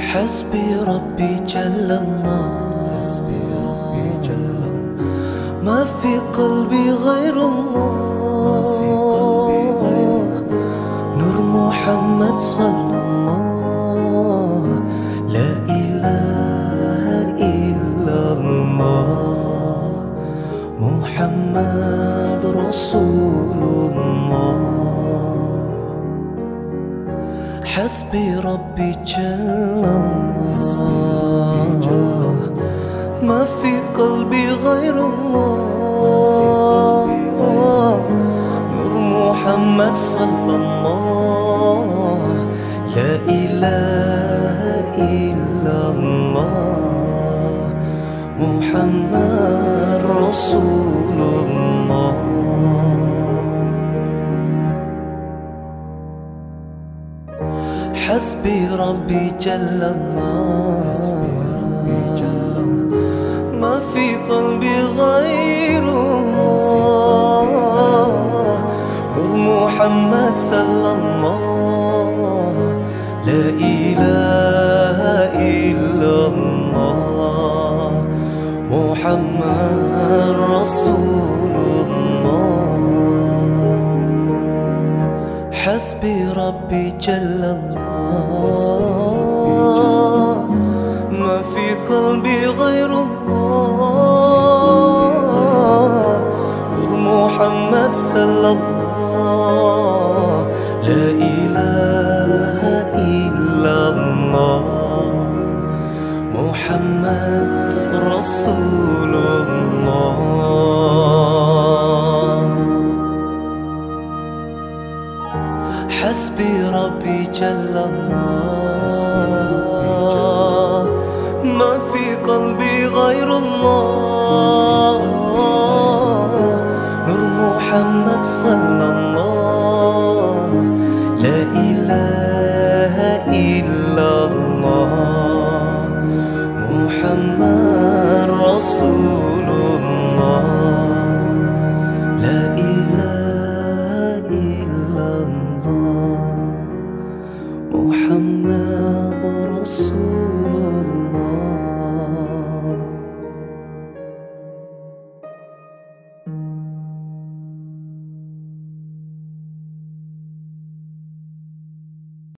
حسبي ربي جل الله. حسبي ربي جل الله. ما في قلبي غير الله. ما في قلبي غير نور محمد صلى الله. لا إله إلا الله. محمد رسول الله. حسبي ربي جل الله ما في قلبي غير الله. نور محمد صلى الله. لا إله إلا الله. محمد رسول الله. حسبي ربي جل الله. ما في قلبي غير الله. نور محمد صلى الله لا إله حسبي ربي جل الله. ما في قلبي غير الله. نور محمد صلى الله. لا إله إلا الله. محمد رسول حسبي ربي جل الله